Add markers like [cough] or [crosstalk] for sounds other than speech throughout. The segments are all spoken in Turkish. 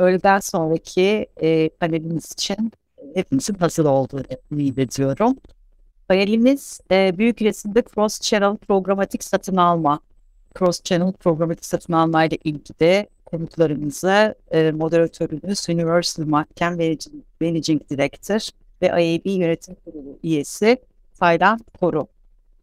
öğleden sonraki e, panelimiz için hepimizin hazır olduğunu ümit ediyorum. Panelimiz e, büyük resimde cross channel programatik satın alma, cross channel programatik satın alma ile ilgili konuklarımıza e, moderatörümüz Universal Mahkem Managing, Managing Director ve IAB Yönetim Kurulu üyesi Taylan Koru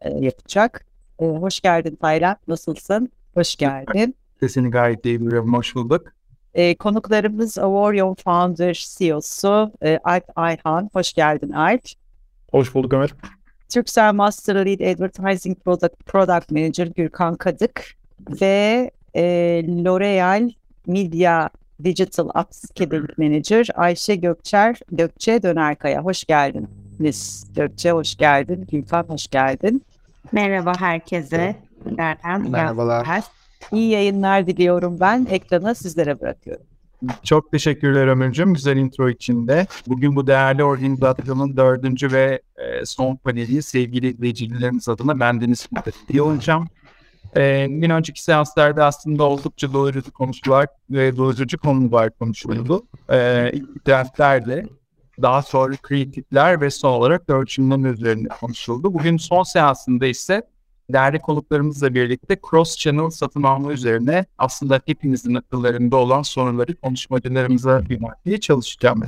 e, yapacak. E, hoş geldin Taylan, nasılsın? Hoş geldin. Sesini gayet iyi duyuyorum, hoş bulduk. E, konuklarımız Avorion Founder CEO'su e, Alp Ayhan. Hoş geldin Alp. Hoş bulduk Ömer. Turkcell Master Lead Advertising Product, Product Manager Gürkan Kadık ve e, L'Oreal Media Digital Upskilling Manager Ayşe Gökçer, Gökçe Dönerkaya. Hoş geldiniz. Gökçe hoş geldin. Gülkan hoş geldin. Merhaba herkese. Nereden? Merhabalar. İyi yayınlar diliyorum ben. Ekranı sizlere bırakıyorum. Çok teşekkürler Ömürcüğüm güzel intro için de. Bugün bu değerli organizasyonun dördüncü ve e, son paneli sevgili izleyicilerimiz adına bendeniz diye olacağım. E, bir önceki seanslarda aslında oldukça doyurucu konuşular ve doyurucu konular konuşuldu. E, ilk derslerle daha sonra kreatifler ve son olarak ölçümleme üzerine konuşuldu. Bugün son seansında ise değerli konuklarımızla birlikte cross channel satın alma üzerine aslında hepimizin akıllarında olan soruları konuşmacılarımıza yöneltmeye çalışacağım.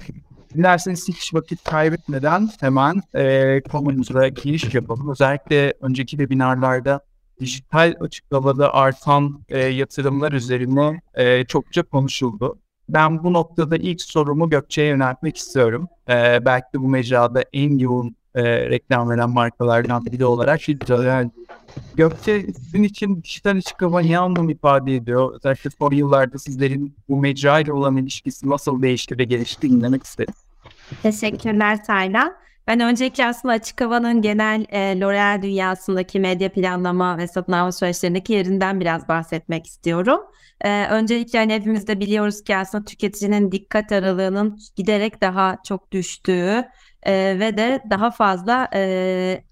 Dilerseniz hiç vakit kaybetmeden hemen e, konumuza giriş yapalım. Özellikle önceki webinarlarda dijital açıklamada artan e, yatırımlar üzerine e, çokça konuşuldu. Ben bu noktada ilk sorumu Gökçe'ye yöneltmek istiyorum. E, belki de bu mecrada en yoğun e, reklam veren markalardan biri olarak yani Gökçe sizin için dijital açıklama ne anlam ifade ediyor? Özellikle son yıllarda sizlerin bu mecra ile olan ilişkisi nasıl değişti ve gelişti dinlemek istedim. Teşekkürler Taylan. Ben öncelikle aslında açık havanın genel e, L'Oreal dünyasındaki medya planlama ve satın alma süreçlerindeki yerinden biraz bahsetmek istiyorum. E, öncelikle hani hepimiz de biliyoruz ki aslında tüketicinin dikkat aralığının giderek daha çok düştüğü e, ve de daha fazla e,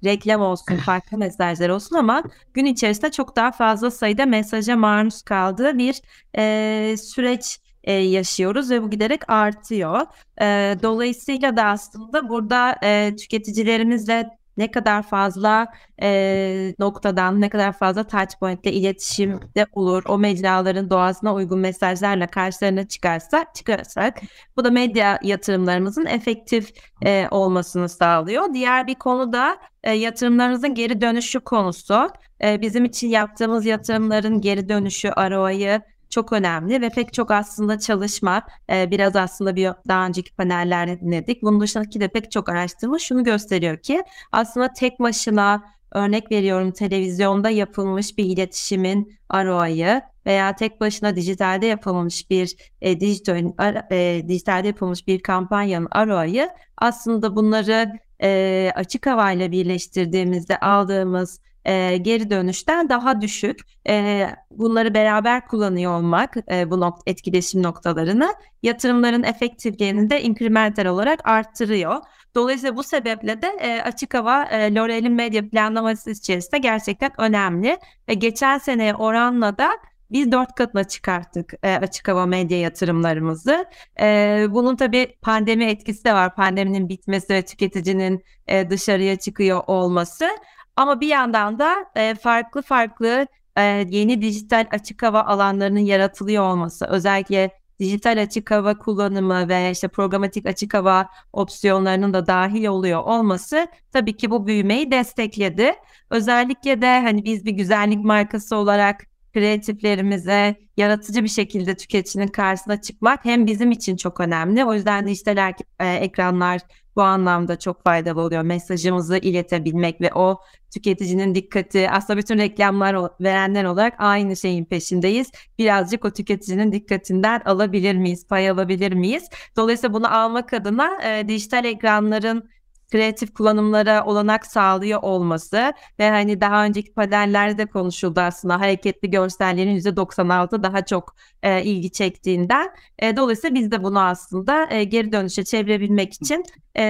reklam olsun, farklı mesajlar olsun ama gün içerisinde çok daha fazla sayıda mesaja maruz kaldığı bir e, süreç e, yaşıyoruz ve bu giderek artıyor. E, dolayısıyla da aslında burada e, tüketicilerimizle ne kadar fazla e, noktadan, ne kadar fazla touch point'te iletişimde olur, o mecraların doğasına uygun mesajlarla karşılarına çıkarsa, çıkarsak bu da medya yatırımlarımızın efektif e, olmasını sağlıyor. Diğer bir konu da e, yatırımlarımızın geri dönüşü konusu. E, bizim için yaptığımız yatırımların geri dönüşü, ROI'yı çok önemli ve pek çok aslında çalışma e, biraz aslında bir daha önceki panellerde dinledik. Bunun dışındaki de pek çok araştırma şunu gösteriyor ki aslında tek başına örnek veriyorum televizyonda yapılmış bir iletişimin ROI'yı veya tek başına dijitalde yapılmış bir e, dijital e, dijitalde yapılmış bir kampanyanın ROI'yı aslında bunları e, açık havayla birleştirdiğimizde aldığımız e, geri dönüşten daha düşük. E, bunları beraber kullanıyor olmak e, bu nok etkileşim noktalarını yatırımların efektifliğini de incremental olarak arttırıyor. Dolayısıyla bu sebeple de e, açık hava e, L'Oreal'in medya planlaması içerisinde gerçekten önemli ve geçen seneye oranla da biz dört katına çıkarttık e, açık hava medya yatırımlarımızı. E, bunun tabii pandemi etkisi de var. Pandeminin bitmesi ve tüketicinin e, dışarıya çıkıyor olması. Ama bir yandan da e, farklı farklı e, yeni dijital açık hava alanlarının yaratılıyor olması, özellikle dijital açık hava kullanımı ve işte programatik açık hava opsiyonlarının da dahil oluyor olması tabii ki bu büyümeyi destekledi. Özellikle de hani biz bir güzellik markası olarak kreatiflerimize yaratıcı bir şekilde tüketicinin karşısına çıkmak hem bizim için çok önemli. O yüzden dijital e, ekranlar bu anlamda çok faydalı oluyor. Mesajımızı iletebilmek ve o tüketicinin dikkati aslında bütün reklamlar verenler olarak aynı şeyin peşindeyiz. Birazcık o tüketicinin dikkatinden alabilir miyiz, pay alabilir miyiz? Dolayısıyla bunu almak adına e, dijital ekranların kreatif kullanımlara olanak sağlıyor olması ve hani daha önceki panellerde de konuşuldu aslında hareketli görsellerin %96 daha çok e, ilgi çektiğinden. E, dolayısıyla biz de bunu aslında e, geri dönüşe çevirebilmek için e,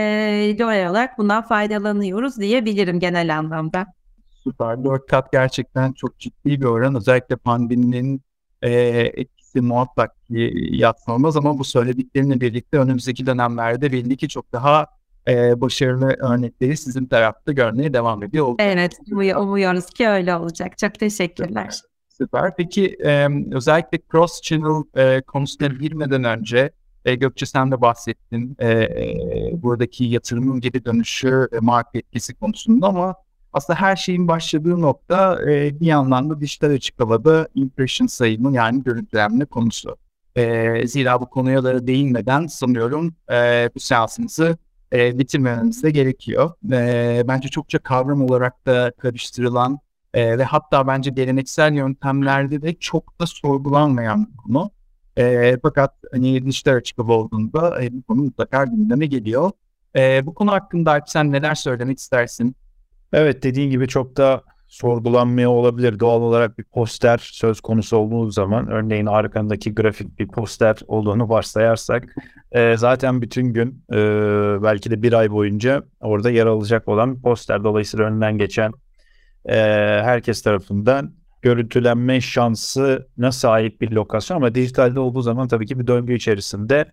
L'Oreal olarak bundan faydalanıyoruz diyebilirim genel anlamda. Süper. Dört kat gerçekten çok ciddi bir oran. Özellikle pandeminin e, riski muhakkak yatsınılmaz ama bu söylediklerinle birlikte önümüzdeki dönemlerde belli ki çok daha e, başarılı örnekleri sizin tarafta görmeye devam ediyor olacak. Evet, umuyoruz ki öyle olacak. Çok teşekkürler. Süper. Peki e, özellikle cross channel e, konusuna girmeden önce e, Gökçe sen de bahsettin e, buradaki yatırımın geri dönüşü e, marka etkisi konusunda ama aslında her şeyin başladığı nokta e, bir yandan da dijital açık havada impression sayımı yani görüntülenme konusu. E, zira bu konuya da değinmeden sanıyorum e, bu seansımızı e, bitirmememiz de gerekiyor. E, bence çokça kavram olarak da karıştırılan e, ve hatta bence geleneksel yöntemlerde de çok da sorgulanmayan bir konu. E, fakat hani dijital açık olduğunda e, bu konu mutlaka gündeme geliyor. E, bu konu hakkında Alp sen neler söylemek istersin? Evet dediğin gibi çok da sorgulanmaya olabilir. Doğal olarak bir poster söz konusu olduğu zaman örneğin arkandaki grafik bir poster olduğunu varsayarsak e, zaten bütün gün e, belki de bir ay boyunca orada yer alacak olan bir poster. Dolayısıyla önünden geçen e, herkes tarafından görüntülenme şansına sahip bir lokasyon ama dijitalde olduğu zaman tabii ki bir döngü içerisinde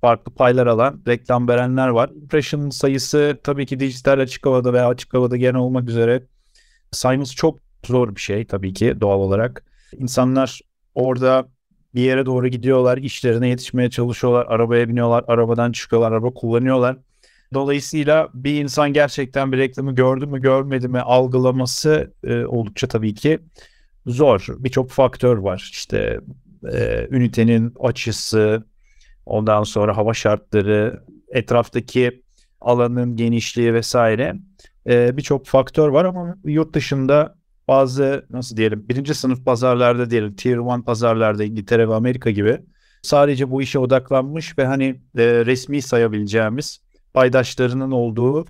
farklı paylar alan reklam verenler var. Impression sayısı tabii ki dijital açık havada veya açık havada genel olmak üzere sayması çok zor bir şey tabii ki doğal olarak. İnsanlar orada bir yere doğru gidiyorlar, işlerine yetişmeye çalışıyorlar, arabaya biniyorlar, arabadan çıkıyorlar, araba kullanıyorlar. Dolayısıyla bir insan gerçekten bir reklamı gördü mü görmedi mi algılaması e, oldukça tabii ki zor. Birçok faktör var. İşte e, ünitenin açısı, ondan sonra hava şartları, etraftaki alanın genişliği vesaire e, birçok faktör var ama yurt dışında bazı nasıl diyelim birinci sınıf pazarlarda diyelim tier 1 pazarlarda İngiltere ve Amerika gibi sadece bu işe odaklanmış ve hani e, resmi sayabileceğimiz paydaşlarının olduğu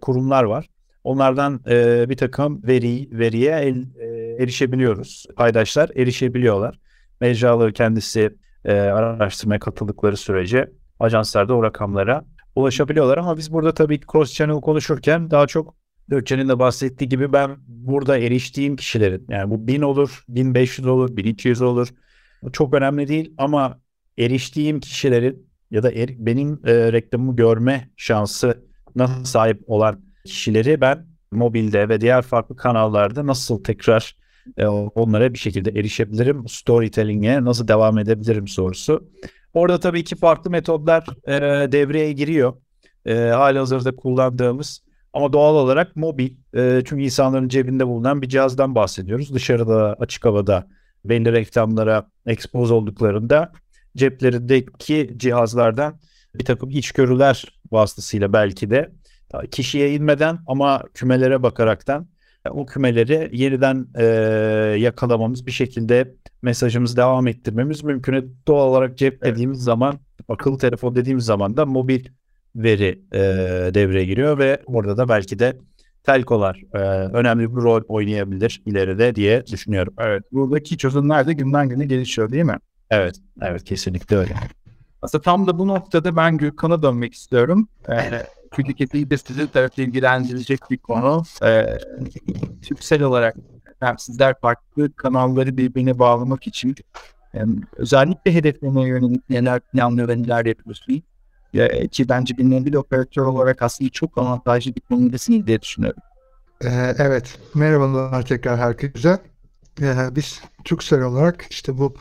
kurumlar var. Onlardan e, bir takım veri veriye el, e, erişebiliyoruz. Paydaşlar erişebiliyorlar. Mecraları kendisi e, araştırmaya katıldıkları sürece ajanslarda o rakamlara ulaşabiliyorlar ama biz burada tabii cross channel konuşurken daha çok Gökçe'nin de bahsettiği gibi ben burada eriştiğim kişilerin yani bu 1000 olur, 1500 olur, 1200 olur. Çok önemli değil ama eriştiğim kişilerin ya da er, benim e, reklamımı görme şansı nasıl sahip olan kişileri ben mobilde ve diğer farklı kanallarda nasıl tekrar e, onlara bir şekilde erişebilirim? Storytelling'e nasıl devam edebilirim sorusu. Orada tabii iki farklı metodlar e, devreye giriyor. E, hali hazırda kullandığımız ama doğal olarak mobil. E, çünkü insanların cebinde bulunan bir cihazdan bahsediyoruz. Dışarıda açık havada belli reklamlara expose olduklarında ceplerindeki cihazlardan bir takım içgörüler vasıtasıyla belki de kişiye inmeden ama kümelere bakaraktan o kümeleri yeniden e, yakalamamız bir şekilde mesajımızı devam ettirmemiz mümkün. Doğal olarak cep dediğimiz zaman akıllı telefon dediğimiz zaman da mobil veri e, devreye giriyor ve orada da belki de telkolar e, önemli bir rol oynayabilir ileride diye düşünüyorum. Evet. Buradaki çözümler de günden güne gelişiyor değil mi? Evet. Evet kesinlikle öyle. Aslında tam da bu noktada ben Gürkan'a dönmek istiyorum. Ee, çünkü kesinlikle sizin tarafı ilgilendirecek bir konu. Ee, Türksel olarak yani sizler farklı kanalları birbirine bağlamak için yani özellikle hedeflemeye yönelik neler planlıyor ve neler yapıyorsunuz? Ya, ki bence bir operatör olarak aslında çok avantajlı bir konumdasınız diye düşünüyorum. Ee, evet, merhabalar tekrar herkese. Ee, biz Türksel olarak işte bu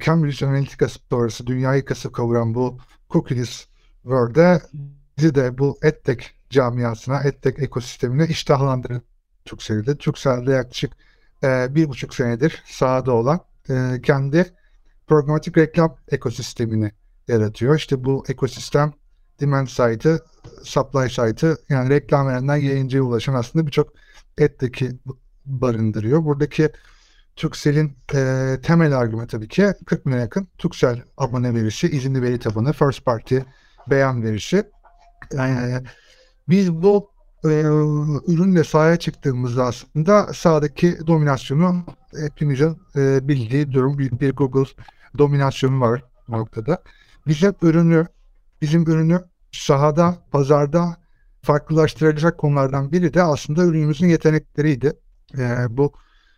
Cambridge Analytica sonrası dünyayı kasıp kavuran bu Cookies World'e bizi de bu EdTech camiasına, EdTech ekosistemine iştahlandırdı Türkcell'de. Türkcell'de yaklaşık e, bir buçuk senedir sahada olan e, kendi programatik reklam ekosistemini yaratıyor. İşte bu ekosistem demand side'ı, supply side'ı yani reklam verenden yayıncıya ulaşan aslında birçok EdTech'i barındırıyor. Buradaki Turkcell'in e, temel argümanı tabii ki 40 bine yakın Turkcell abone verişi, izinli veri tabanı, first party beyan verişi. E, biz bu e, ürünle sahaya çıktığımızda aslında sahadaki dominasyonu hepimizin e, bildiği durum büyük bir Google dominasyonu var noktada. Bizim ürünü, bizim ürünü sahada, pazarda farklılaştıracak konulardan biri de aslında ürünümüzün yetenekleriydi. E, bu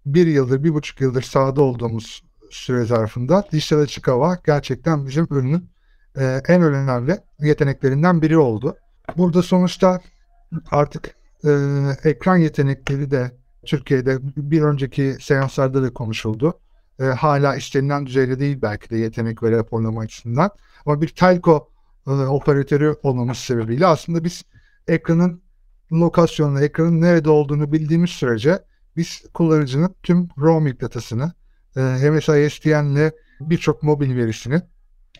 bir yıldır, bir buçuk yıldır sahada olduğumuz süre zarfında dijital açık hava gerçekten bizim ürünün e, en önemli yeteneklerinden biri oldu. Burada sonuçta artık e, ekran yetenekleri de Türkiye'de bir önceki seanslarda da konuşuldu. E, hala istenilen düzeyde değil belki de yetenek ve raporlama açısından. Ama bir telco e, operatörü olmamız sebebiyle aslında biz ekranın lokasyonunu, ekranın nerede olduğunu bildiğimiz sürece biz kullanıcının tüm roaming datasını, e, MSI SDN'le birçok mobil verisini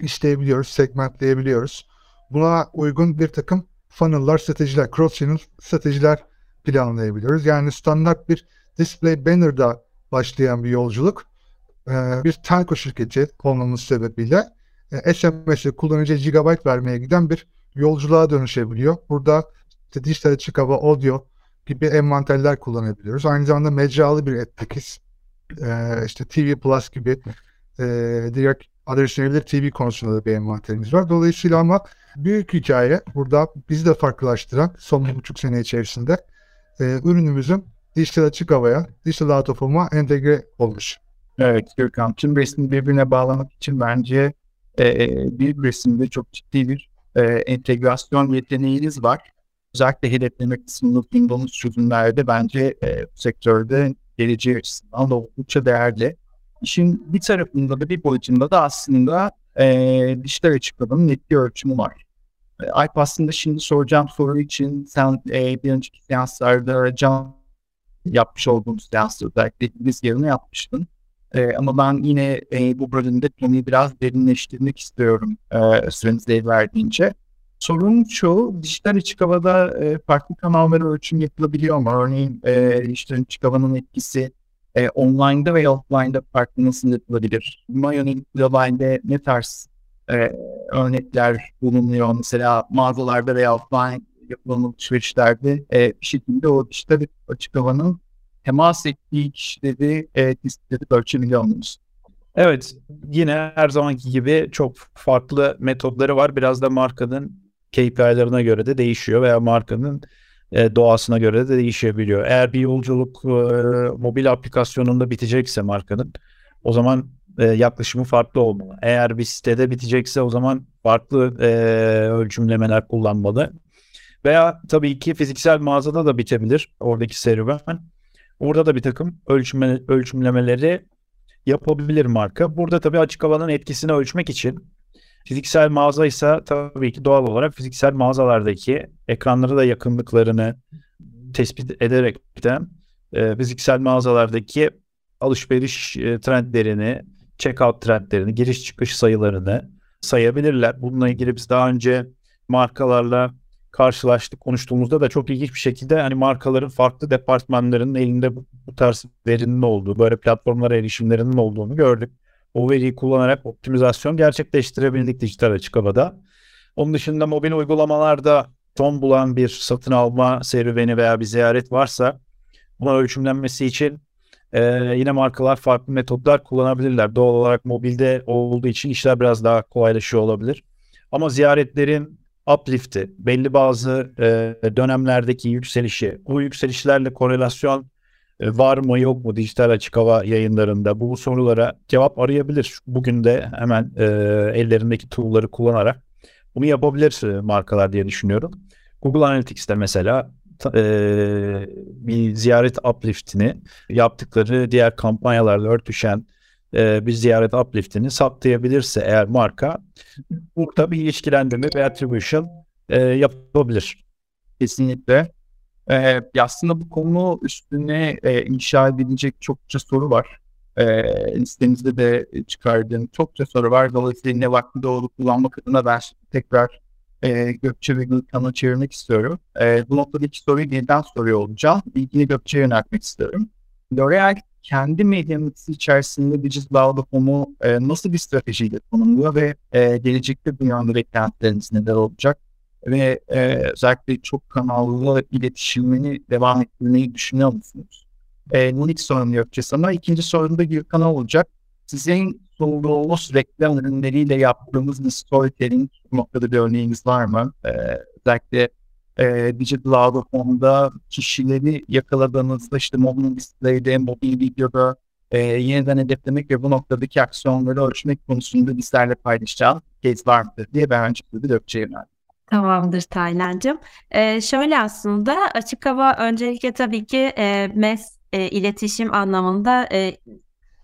isteyebiliyoruz, segmentleyebiliyoruz. Buna uygun bir takım funnel'lar, stratejiler, cross-channel stratejiler planlayabiliyoruz. Yani standart bir display banner'da başlayan bir yolculuk bir telco şirketi olmamız sebebiyle SMS'e kullanıcıya gigabyte vermeye giden bir yolculuğa dönüşebiliyor. Burada işte dijital açık hava, audio gibi envanterler kullanabiliyoruz. Aynı zamanda mecralı bir. Ee, işte TV Plus gibi direkt adreslenebilir TV konusunda da bir envanterimiz var. Dolayısıyla ama büyük hikaye burada bizi de farklılaştıran son bir buçuk sene içerisinde e, ürünümüzün dijital açık havaya, dijital out entegre olmuş. Evet Gökhan, tüm resmi birbirine bağlamak için bence e, bir resimde çok ciddi bir e, entegrasyon yeteneğiniz var. Özellikle hedeflemek kısmında bulunduğumuz çözümlerde bence e, bu sektörde geleceği açısından da oldukça değerli. İşin bir tarafında da bir boyutunda da aslında e, dijital açıklamanın net bir ölçümü var. E, Alp aslında şimdi soracağım soru için sen e, bir önceki seanslarda can yapmış olduğumuz seansta özellikle biz yerine yapmıştın. E, ama ben yine e, bu bölümde konuyu biraz derinleştirmek istiyorum e, süreniz el verdiğince. Sorun şu, dijital açık havada e, farklı kanallara ölçüm yapılabiliyor mu? Örneğin e, dijital açık havanın etkisi e, online'da veya offline'da farklı nasıl yapılabilir? Mayo'nun globalde ne tarz e, örnekler bulunuyor? Mesela mağazalarda veya offline yapılan alışverişlerde e, bir şekilde o dijital açık havanın temas ettiği kişileri e, tespit ölçebiliyor muyuz? Evet, yine her zamanki gibi çok farklı metodları var. Biraz da markanın KPI'lerine göre de değişiyor veya markanın e, doğasına göre de değişebiliyor. Eğer bir yolculuk e, mobil aplikasyonunda bitecekse markanın o zaman e, yaklaşımı farklı olmalı. Eğer bir sitede bitecekse o zaman farklı e, ölçümlemeler kullanmalı. Veya tabii ki fiziksel mağazada da bitebilir oradaki serüven. Orada da bir takım ölçümle, ölçümlemeleri yapabilir marka. Burada tabii açık havanın etkisini ölçmek için fiziksel mağaza ise tabii ki doğal olarak fiziksel mağazalardaki ekranlara da yakınlıklarını tespit ederek de e, fiziksel mağazalardaki alışveriş e, trendlerini, checkout trendlerini, giriş çıkış sayılarını sayabilirler. Bununla ilgili biz daha önce markalarla karşılaştık konuştuğumuzda da çok ilginç bir şekilde hani markaların farklı departmanlarının elinde bu, bu tarz verinin olduğu, böyle platformlara erişimlerinin olduğunu gördük. O veriyi kullanarak optimizasyon gerçekleştirebildik dijital açık havada. Onun dışında mobil uygulamalarda son bulan bir satın alma serüveni veya bir ziyaret varsa buna ölçümlenmesi için e, yine markalar farklı metotlar kullanabilirler. Doğal olarak mobilde olduğu için işler biraz daha kolaylaşıyor olabilir. Ama ziyaretlerin uplift'i, belli bazı e, dönemlerdeki yükselişi, bu yükselişlerle korelasyon var mı yok mu dijital açık hava yayınlarında bu sorulara cevap arayabilir. Bugün de hemen e, ellerindeki tool'ları kullanarak bunu yapabilir markalar diye düşünüyorum. Google Analytics'te mesela e, bir ziyaret uplift'ini yaptıkları diğer kampanyalarla örtüşen e, bir ziyaret uplift'ini saptayabilirse eğer marka burada bir ilişkilendirme ve attribution e, yapabilir. Kesinlikle. Ee, aslında bu konu üstüne e, inşa edilecek çokça soru var. E, listemizde de çıkardığım çokça soru var. Dolayısıyla ne vakti doğru kullanmak adına ben tekrar e, Gökçe ve Gülkan'a çevirmek istiyorum. E, bu noktadaki soruyu yeniden soruyor olacağım. İlgini Gökçe'ye yöneltmek istiyorum. L'Oreal kendi medyanısı içerisinde dijital outcome'u e, nasıl bir stratejiyle tanımlıyor ve e, gelecekte dünyanın beklentileriniz neler olacak? Ve e, özellikle çok kanallı iletişimini devam ettirmeyi düşünüyor musunuz? E, ilk sorun yapacağız ama ikinci sorun da bir kanal olacak. Sizin sunduğunuz reklam ürünleriyle yaptığımız bir storytelling noktada bir örneğiniz var mı? E, özellikle e, digital out kişileri yakaladığınızda işte mobil display'de, mobil videoda e, yeniden hedeflemek ve bu noktadaki aksiyonları ölçmek konusunda bizlerle paylaşacağım case var mıdır diye ben öncelikle bir Gökçe'ye yöneldim. Tamamdır Taylancığım. Ee, şöyle aslında açık hava öncelikle tabii ki e, MES e, iletişim anlamında e,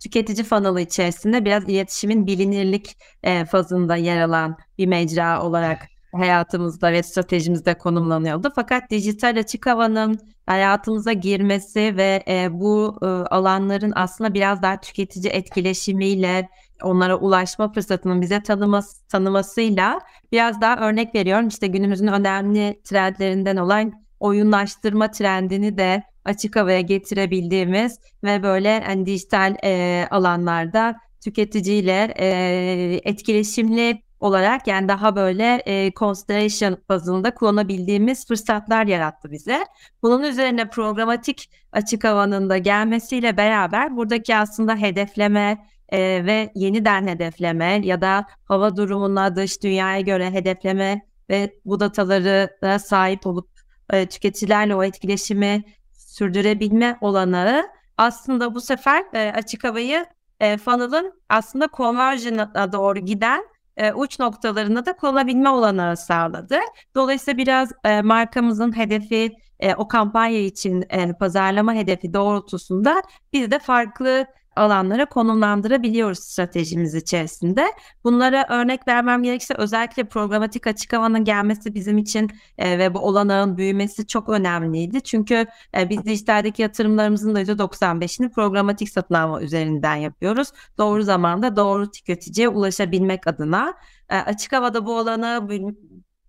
tüketici fanalı içerisinde biraz iletişimin bilinirlik e, fazında yer alan bir mecra olarak hayatımızda ve stratejimizde konumlanıyordu. Fakat dijital açık havanın hayatımıza girmesi ve e, bu e, alanların aslında biraz daha tüketici etkileşimiyle onlara ulaşma fırsatının bize tanıması, tanımasıyla biraz daha örnek veriyorum. İşte günümüzün önemli trendlerinden olan oyunlaştırma trendini de açık havaya getirebildiğimiz ve böyle hani dijital e, alanlarda tüketiciyle e, etkileşimli olarak yani daha böyle e, constellation bazında kullanabildiğimiz fırsatlar yarattı bize. Bunun üzerine programatik açık havanın da gelmesiyle beraber buradaki aslında hedefleme e, ve yeniden hedefleme ya da hava durumuna dış dünyaya göre hedefleme ve bu dataları da sahip olup e, tüketicilerle o etkileşimi sürdürebilme olanağı aslında bu sefer e, açık havayı e, funnel'ın aslında conversion'a doğru giden e, uç noktalarını da kullanabilme olanağı sağladı. Dolayısıyla biraz e, markamızın hedefi e, o kampanya için e, pazarlama hedefi doğrultusunda biz de farklı alanlara konumlandırabiliyoruz stratejimiz içerisinde. Bunlara örnek vermem gerekirse özellikle programatik açık havanın gelmesi bizim için e, ve bu olanağın büyümesi çok önemliydi. Çünkü e, biz dijitaldeki yatırımlarımızın da %95'ini programatik satın alma üzerinden yapıyoruz. Doğru zamanda doğru tüketiciye ulaşabilmek adına e, açık havada bu olanağı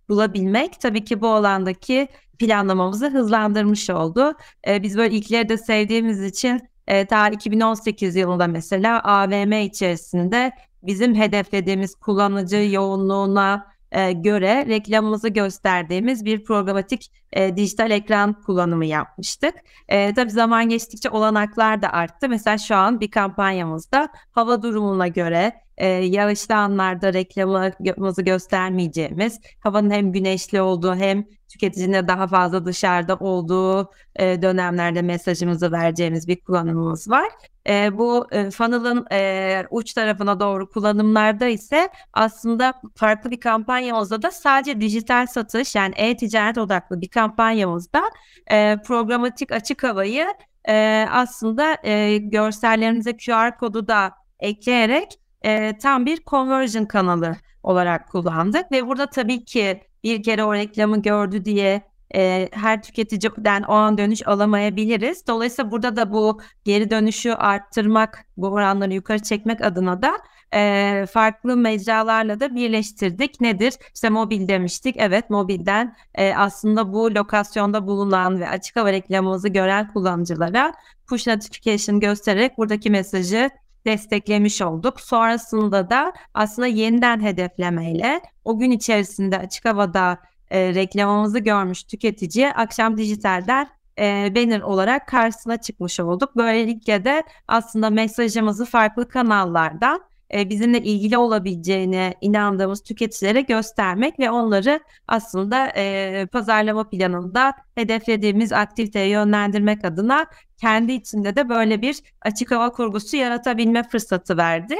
bulabilmek tabii ki bu alandaki planlamamızı hızlandırmış oldu. E, biz böyle ilkleri de sevdiğimiz için e, ta 2018 yılında mesela AVM içerisinde bizim hedeflediğimiz kullanıcı yoğunluğuna e, göre reklamımızı gösterdiğimiz bir programatik e, dijital ekran kullanımı yapmıştık. E, tabii zaman geçtikçe olanaklar da arttı. Mesela şu an bir kampanyamızda hava durumuna göre e, yağışlı anlarda reklamımızı göstermeyeceğimiz, havanın hem güneşli olduğu hem tüketicinin daha fazla dışarıda olduğu e, dönemlerde mesajımızı vereceğimiz bir kullanımımız var. E, bu e, funnel'ın e, uç tarafına doğru kullanımlarda ise aslında farklı bir kampanyamızda da sadece dijital satış yani e-ticaret odaklı bir kampanyamızda e, programatik açık havayı e, aslında e, görsellerimize QR kodu da ekleyerek e, tam bir conversion kanalı olarak kullandık ve burada tabii ki bir kere o reklamı gördü diye e, her tüketiciden o an dönüş alamayabiliriz. Dolayısıyla burada da bu geri dönüşü arttırmak, bu oranları yukarı çekmek adına da e, farklı mecralarla da birleştirdik. Nedir? İşte mobil demiştik. Evet mobilden e, aslında bu lokasyonda bulunan ve açık hava reklamımızı gören kullanıcılara push notification göstererek buradaki mesajı desteklemiş olduk. Sonrasında da aslında yeniden hedeflemeyle o gün içerisinde açık havada e, reklamımızı görmüş tüketiciye akşam dijitalden e, banner olarak karşısına çıkmış olduk. Böylelikle de aslında mesajımızı farklı kanallardan bizimle ilgili olabileceğine inandığımız tüketicilere göstermek ve onları aslında e, pazarlama planında hedeflediğimiz aktiviteye yönlendirmek adına kendi içinde de böyle bir açık hava kurgusu yaratabilme fırsatı verdi.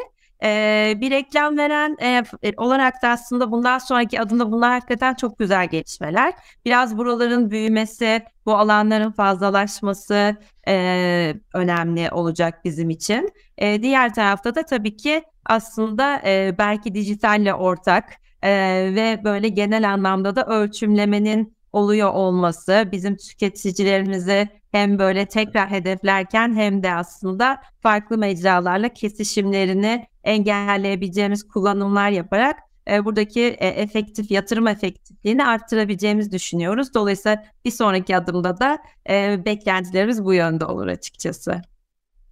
Ee, bir reklam veren e, olarak da aslında bundan sonraki adımda bunlar hakikaten çok güzel gelişmeler. Biraz buraların büyümesi, bu alanların fazlalaşması e, önemli olacak bizim için. E, diğer tarafta da tabii ki aslında e, belki dijitalle ortak e, ve böyle genel anlamda da ölçümlemenin oluyor olması bizim tüketicilerimizi hem böyle tekrar hedeflerken hem de aslında farklı mecralarla kesişimlerini engelleyebileceğimiz kullanımlar yaparak e, buradaki e, efektif yatırım efektifliğini arttırabileceğimiz düşünüyoruz. Dolayısıyla bir sonraki adımda da e, beklentilerimiz bu yönde olur açıkçası.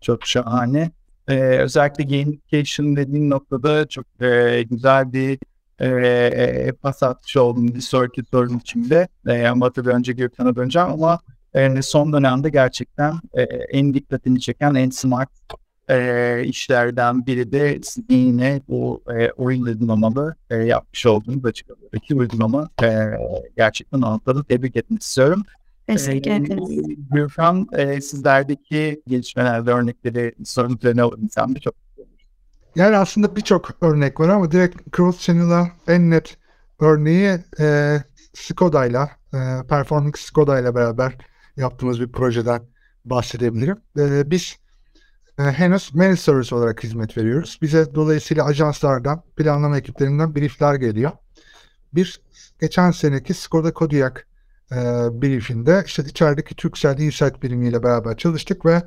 Çok şahane. Ee, özellikle gamification dediğin noktada çok e, güzel bir e, e, pas atmış oldum sorun içinde. E, ama tabii önce Gökhan'a döneceğim ama e, son dönemde gerçekten e, en dikkatini çeken en smart e, işlerden biri de yine bu e, oyun uygulamalı e, yapmış olduğunuz açıklamadaki uygulama e, gerçekten anlatıları tebrik etmek istiyorum. Teşekkür ederiz. Gürkan, e, sizlerdeki gelişmelerde örnekleri sorun üzerine alırsam da çok Yani aslında birçok örnek var ama direkt Cross Channel'a en net örneği e, Skoda'yla, e, Performing Skoda'yla beraber yaptığımız bir projeden bahsedebilirim. E, biz e, henüz managed service olarak hizmet veriyoruz. Bize dolayısıyla ajanslardan, planlama ekiplerinden briefler geliyor. Bir geçen seneki Skoda Kodiaq e, briefinde işte içerideki Turkcell Insight birimiyle beraber çalıştık ve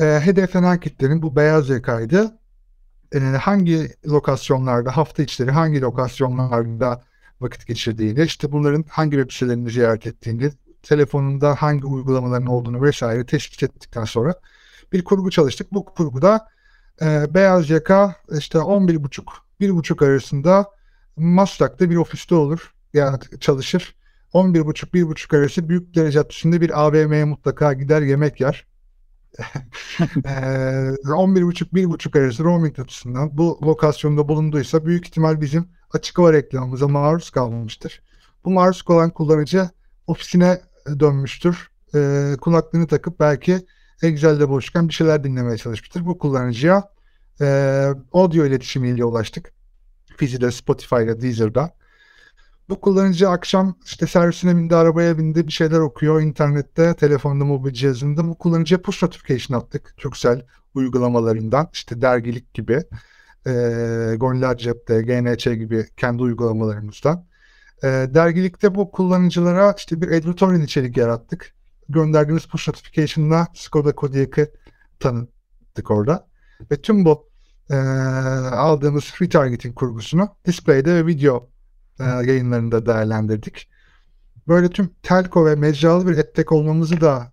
e, hedeflenen kitlenin bu beyaz yakaydı e, hangi lokasyonlarda hafta içleri hangi lokasyonlarda vakit geçirdiğini, işte bunların hangi web sitelerini ziyaret ettiğini, telefonunda hangi uygulamaların olduğunu vesaire tespit ettikten sonra bir kurgu çalıştık. Bu kurguda e, beyaz yaka işte 11.30 1.30 arasında Maslak'ta bir ofiste olur yani çalışır. 11.30 1.30 arası Büyükdere Caddesi'nde bir AVM'ye mutlaka gider yemek yer. [laughs] Eee 11.30-1.30 arası roaming açısından bu lokasyonda bulunduysa büyük ihtimal bizim açık hava reklamımıza maruz kalmamıştır. Bu maruz kalan kullanıcı ofisine dönmüştür. Eee, kulaklığını takıp belki Excel'de boşken bir şeyler dinlemeye çalışmıştır. Bu kullanıcıya eee audio iletişimiyle ulaştık. Fizi'de, Spotify'da, Deezer'da. Bu kullanıcı akşam işte servisine bindi, arabaya bindi, bir şeyler okuyor internette, telefonda, mobil cihazında. Bu kullanıcıya push notification attık. Turkcell uygulamalarından, işte dergilik gibi, e, Gönüller Cep'te, GNC gibi kendi uygulamalarımızdan. E, dergilikte bu kullanıcılara işte bir editorial içerik yarattık. Gönderdiğimiz push notification'la Skoda Kodiaq'ı tanıttık orada. Ve tüm bu e, aldığımız retargeting kurgusunu display'de ve video yayınlarında değerlendirdik. Böyle tüm telco ve mecralı bir ettek olmamızı da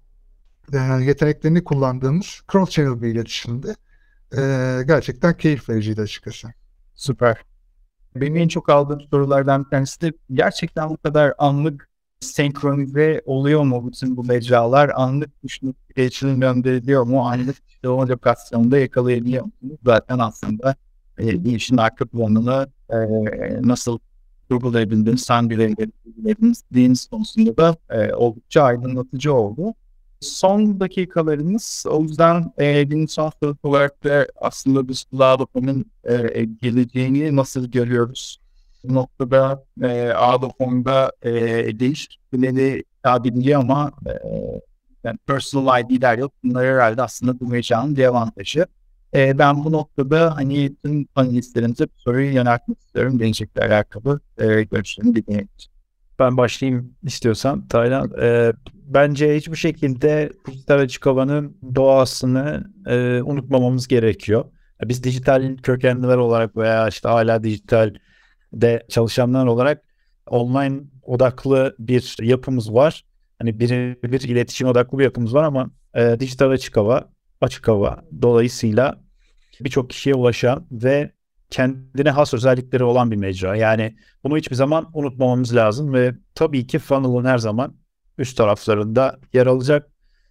e, yeteneklerini kullandığımız cross channel bir iletişimde e, gerçekten keyif vericiydi açıkçası. Süper. Benim en çok aldığım sorulardan bir tanesi de gerçekten bu kadar anlık senkronize oluyor mu bütün bu mecralar? Anlık push notification gönderiliyor mu? Anlık işte o lokasyonda yakalayabiliyor musunuz? Zaten aslında e, işin arka planını e, nasıl kurgulayabildiğiniz, sen bilebildiğiniz konusunda da e, oldukça aydınlatıcı oldu. Son dakikalarınız o yüzden e, insan sınıf olarak da aslında biz Ağdapon'un e, geleceğini nasıl görüyoruz? Bu noktada e, Ağdapon'da e, değişiklikleri tabirliyor ama e, yani personal ID'ler yok. Bunlar herhalde aslında bu mecranın bir avantajı. E, ben bu noktada hani tüm panelistlerimize bir soruyu yöneltmek istiyorum. Gelecekle alakalı e, görüşlerini dinleyelim. Ben başlayayım istiyorsan Taylan. Ee, bence hiçbir şekilde dijital açık havanın doğasını e, unutmamamız gerekiyor. Biz dijital kökenliler olarak veya işte hala dijitalde çalışanlar olarak online odaklı bir yapımız var. Hani bir, bir iletişim odaklı bir yapımız var ama e, dijital açık hava, açık hava dolayısıyla birçok kişiye ulaşan ve kendine has özellikleri olan bir mecra. Yani bunu hiçbir zaman unutmamamız lazım ve tabii ki funnel'ın her zaman üst taraflarında yer alacak.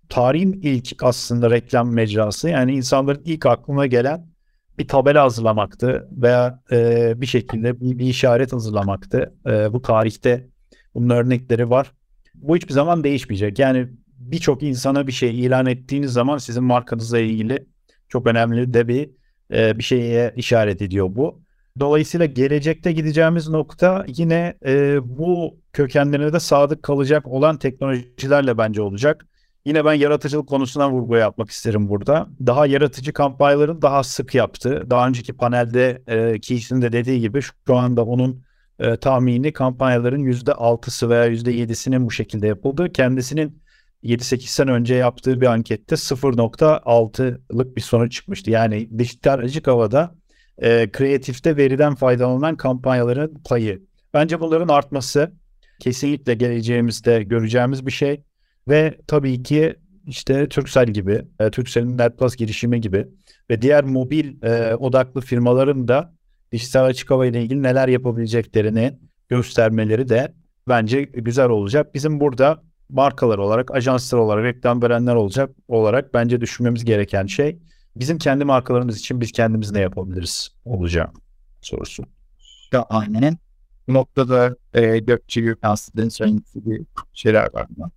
Tarihin ilk aslında reklam mecrası yani insanların ilk aklına gelen bir tabela hazırlamaktı veya e, bir şekilde bir, bir işaret hazırlamaktı. E, bu tarihte bunun örnekleri var. Bu hiçbir zaman değişmeyecek. Yani birçok insana bir şey ilan ettiğiniz zaman sizin markanızla ilgili çok önemli de bir e, bir şeye işaret ediyor bu. Dolayısıyla gelecekte gideceğimiz nokta yine e, bu kökenlerine de sadık kalacak olan teknolojilerle bence olacak. Yine ben yaratıcılık konusuna vurgu yapmak isterim burada. Daha yaratıcı kampanyaların daha sık yaptı. Daha önceki panelde e, Keith'in de dediği gibi şu anda onun e, tahmini kampanyaların %6'sı veya %7'sinin bu şekilde yapıldı. Kendisinin 7-8 sene önce yaptığı bir ankette 0.6'lık bir sonuç çıkmıştı. Yani dijital açık havada e, kreatifte veriden faydalanan kampanyaların payı. Bence bunların artması kesinlikle geleceğimizde göreceğimiz bir şey. Ve tabii ki işte Turkcell gibi, e, Turkcell'in NetPlus girişimi gibi ve diğer mobil e, odaklı firmaların da dijital açık hava ile ilgili neler yapabileceklerini göstermeleri de bence güzel olacak. Bizim burada markalar olarak, ajanslar olarak, reklam verenler olacak olarak bence düşünmemiz gereken şey bizim kendi markalarımız için biz kendimiz ne yapabiliriz olacak sorusu. Da aynen. Bu noktada e, Gökçe Gürkan sizden söylediğiniz gibi şeyler var mı?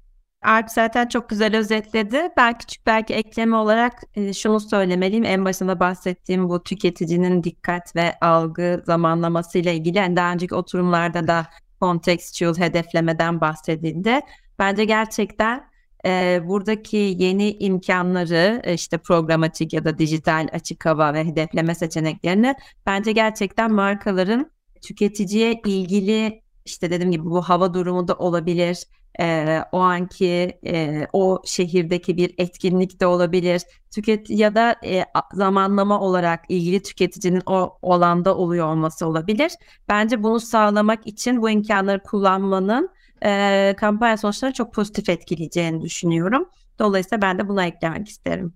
Alp zaten çok güzel özetledi. Ben küçük belki ekleme olarak e, şunu söylemeliyim. En başında bahsettiğim bu tüketicinin dikkat ve algı zamanlaması ile ilgili yani daha önceki oturumlarda da contextual hedeflemeden bahsedildi. Bence gerçekten e, buradaki yeni imkanları işte programatik ya da dijital açık hava ve hedefleme seçeneklerini bence gerçekten markaların tüketiciye ilgili işte dediğim gibi bu hava durumu da olabilir. E, o anki e, o şehirdeki bir etkinlik de olabilir. Tüket ya da e, zamanlama olarak ilgili tüketicinin o alanda oluyor olması olabilir. Bence bunu sağlamak için bu imkanları kullanmanın e, kampanya sonuçlarını çok pozitif etkileyeceğini düşünüyorum. Dolayısıyla ben de buna eklemek isterim.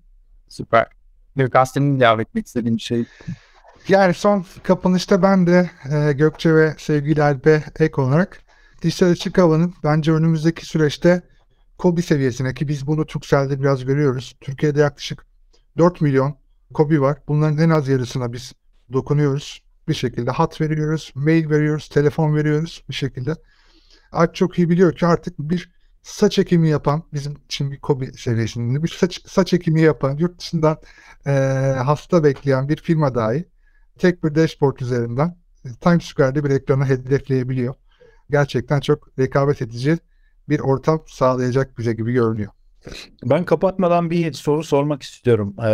Süper. Senin ilave etmek istediğin şey yani son kapanışta ben de e, Gökçe ve sevgili Alp'e ek olarak dijital açık havanın bence önümüzdeki süreçte KOBİ seviyesine ki biz bunu Turkcell'de biraz görüyoruz. Türkiye'de yaklaşık 4 milyon KOBİ var. Bunların en az yarısına biz dokunuyoruz. Bir şekilde hat veriyoruz, mail veriyoruz, telefon veriyoruz bir şekilde. Alp çok iyi biliyor ki artık bir saç ekimi yapan, bizim için bir KOBİ seviyesinde bir saç, saç ekimi yapan, yurt dışından e, hasta bekleyen bir firma dahi tek bir dashboard üzerinden Times Square'de bir ekranı hedefleyebiliyor. Gerçekten çok rekabet edici bir ortam sağlayacak bize gibi görünüyor. Ben kapatmadan bir soru sormak istiyorum. Ee,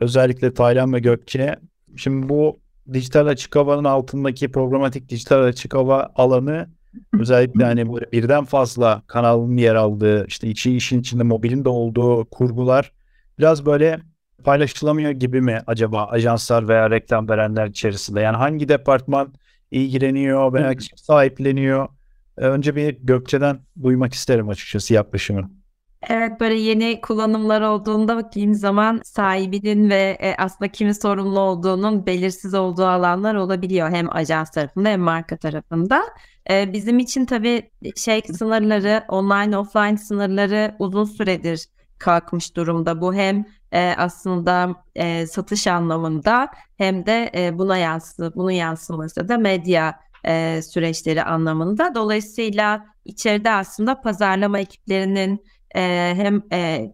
özellikle Taylan ve Gökçe'ye. Şimdi bu dijital açık havanın altındaki programatik dijital açık hava alanı özellikle hani böyle birden fazla kanalın yer aldığı işte içi işin içinde mobilin de olduğu kurgular biraz böyle paylaşılamıyor gibi mi acaba ajanslar veya reklam verenler içerisinde? Yani hangi departman ilgileniyor veya kim sahipleniyor? Önce bir Gökçe'den duymak isterim açıkçası yaklaşımı. Evet böyle yeni kullanımlar olduğunda bakayım zaman sahibinin ve e, aslında kimin sorumlu olduğunun belirsiz olduğu alanlar olabiliyor hem ajans tarafında hem marka tarafında. E, bizim için tabii şey sınırları online offline sınırları uzun süredir kalkmış durumda. Bu hem e, aslında satış anlamında hem de buna yansı bunun yansıması da medya süreçleri anlamında. Dolayısıyla içeride aslında pazarlama ekiplerinin e, hem e,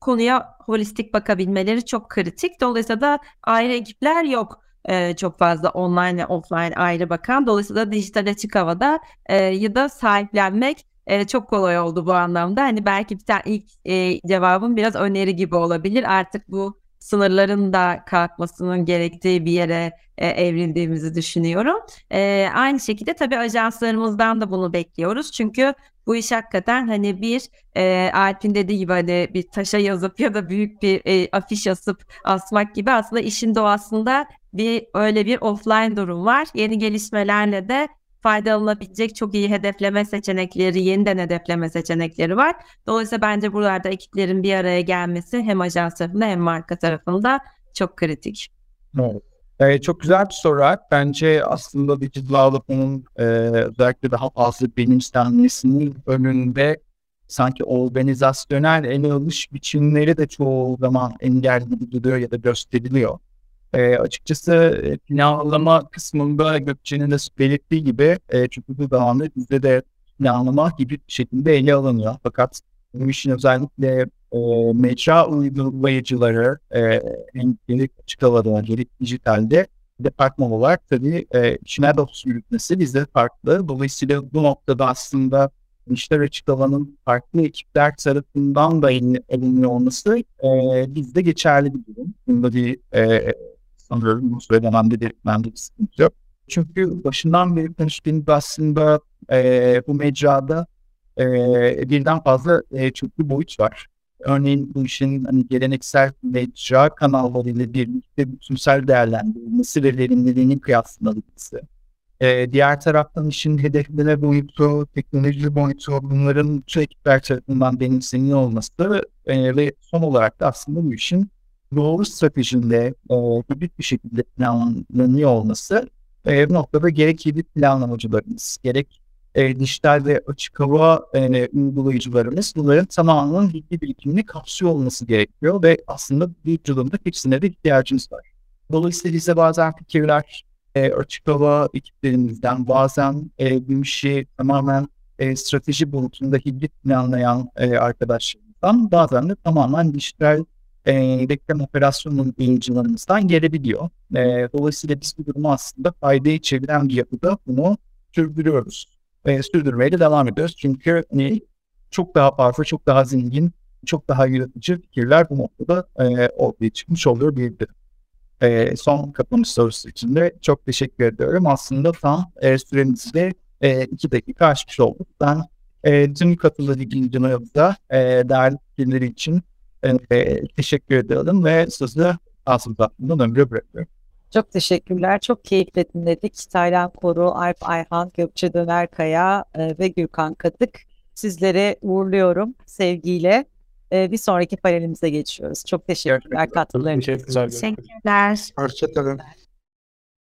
konuya holistik bakabilmeleri çok kritik. Dolayısıyla da ayrı ekipler yok e, çok fazla online ve offline ayrı bakan. Dolayısıyla dijital açık havada e, ya da sahiplenmek e, çok kolay oldu bu anlamda. Hani belki bir tane ilk e, cevabım biraz öneri gibi olabilir. Artık bu sınırların da kalkmasının gerektiği bir yere e, evrildiğimizi düşünüyorum. E, aynı şekilde tabii ajanslarımızdan da bunu bekliyoruz. Çünkü bu iş hakikaten hani bir e, Alp'in dediği gibi hani bir taşa yazıp ya da büyük bir e, afiş asıp asmak gibi aslında işin doğasında bir öyle bir offline durum var. Yeni gelişmelerle de faydalanabilecek çok iyi hedefleme seçenekleri, yeniden hedefleme seçenekleri var. Dolayısıyla bence buralarda ekiplerin bir araya gelmesi hem ajans tarafında hem marka tarafında çok kritik. Evet. Ee, çok güzel bir soru. Bence aslında digital alımının e, özellikle daha fazla bilinçlenmesinin önünde sanki organizasyonel ele alış biçimleri de çoğu zaman engelli ya da gösteriliyor. E, açıkçası planlama kısmında Gökçe'nin de belirttiği gibi e, çünkü bu dağında bizde de planlama gibi bir şekilde ele alınıyor. Fakat bu işin özellikle e, mecra uygulayıcıları e, gerek açık havada gerek dijitalde departman olarak tabii e, işine de yürütmesi bizde farklı. Dolayısıyla bu noktada aslında işler açık alanın farklı ekipler tarafından da elinle olması e, bizde geçerli bir durum. Bunda bir e, sanıyorum bu söylememde de bende bir sıkıntı yok. Çünkü başından beri konuştuğumuz aslında e, bu mecrada e, birden fazla e, çoklu boyut var. Örneğin bu işin hani geleneksel mecra kanallarıyla birlikte bütünsel değerlendirilmesi ve verimliliğinin kıyaslanması. Ee, diğer taraftan işin hedefleme boyutu, teknoloji boyutu, bunların bütün ekipler tarafından benimseniyor olması e, ve son olarak da aslında bu işin doğru stratejinde e, hibrit bir şekilde planlanıyor olması e, bu noktada gerek hibrit planlamacılarımız, gerek e, dijital açık hava e, uygulayıcılarımız bunların tamamının bilgi birikimini kapsıyor olması gerekiyor ve aslında bir yılında hepsine de ihtiyacımız var. Dolayısıyla bize bazen fikirler e, açık hava ekiplerimizden bazen e, işi tamamen e, strateji bulutunda hibrit planlayan e, arkadaşlarımızdan bazen de tamamen dijital e, reklam operasyonunun yayıncılarımızdan gelebiliyor. E, dolayısıyla biz bu durumu aslında faydaya çeviren bir yapıda bunu sürdürüyoruz. E, sürdürmeye de devam ediyoruz. Çünkü e, çok daha farklı, çok daha zengin, çok daha yaratıcı fikirler bu noktada e, ortaya çıkmış oluyor diyebilirim. E, son kapanış sorusu için de çok teşekkür ediyorum. Aslında tam e, süremizde e, iki dakika aşmış olduk. Ben e, tüm katılımcılarımıza e, değerli fikirleri için e, teşekkür ediyorum ve sözü Asım Tatlı'ndan ömrü bırakıyorum. Çok teşekkürler. Çok keyifle dinledik. Taylan Koru, Alp Ayhan, Gökçe Dönerkaya e, ve Gürkan Katık. Sizlere uğurluyorum sevgiyle. E, bir sonraki panelimize geçiyoruz. Çok teşekkürler katkılarınız için. Teşekkürler. Teşekkürler. Hoşçakalın.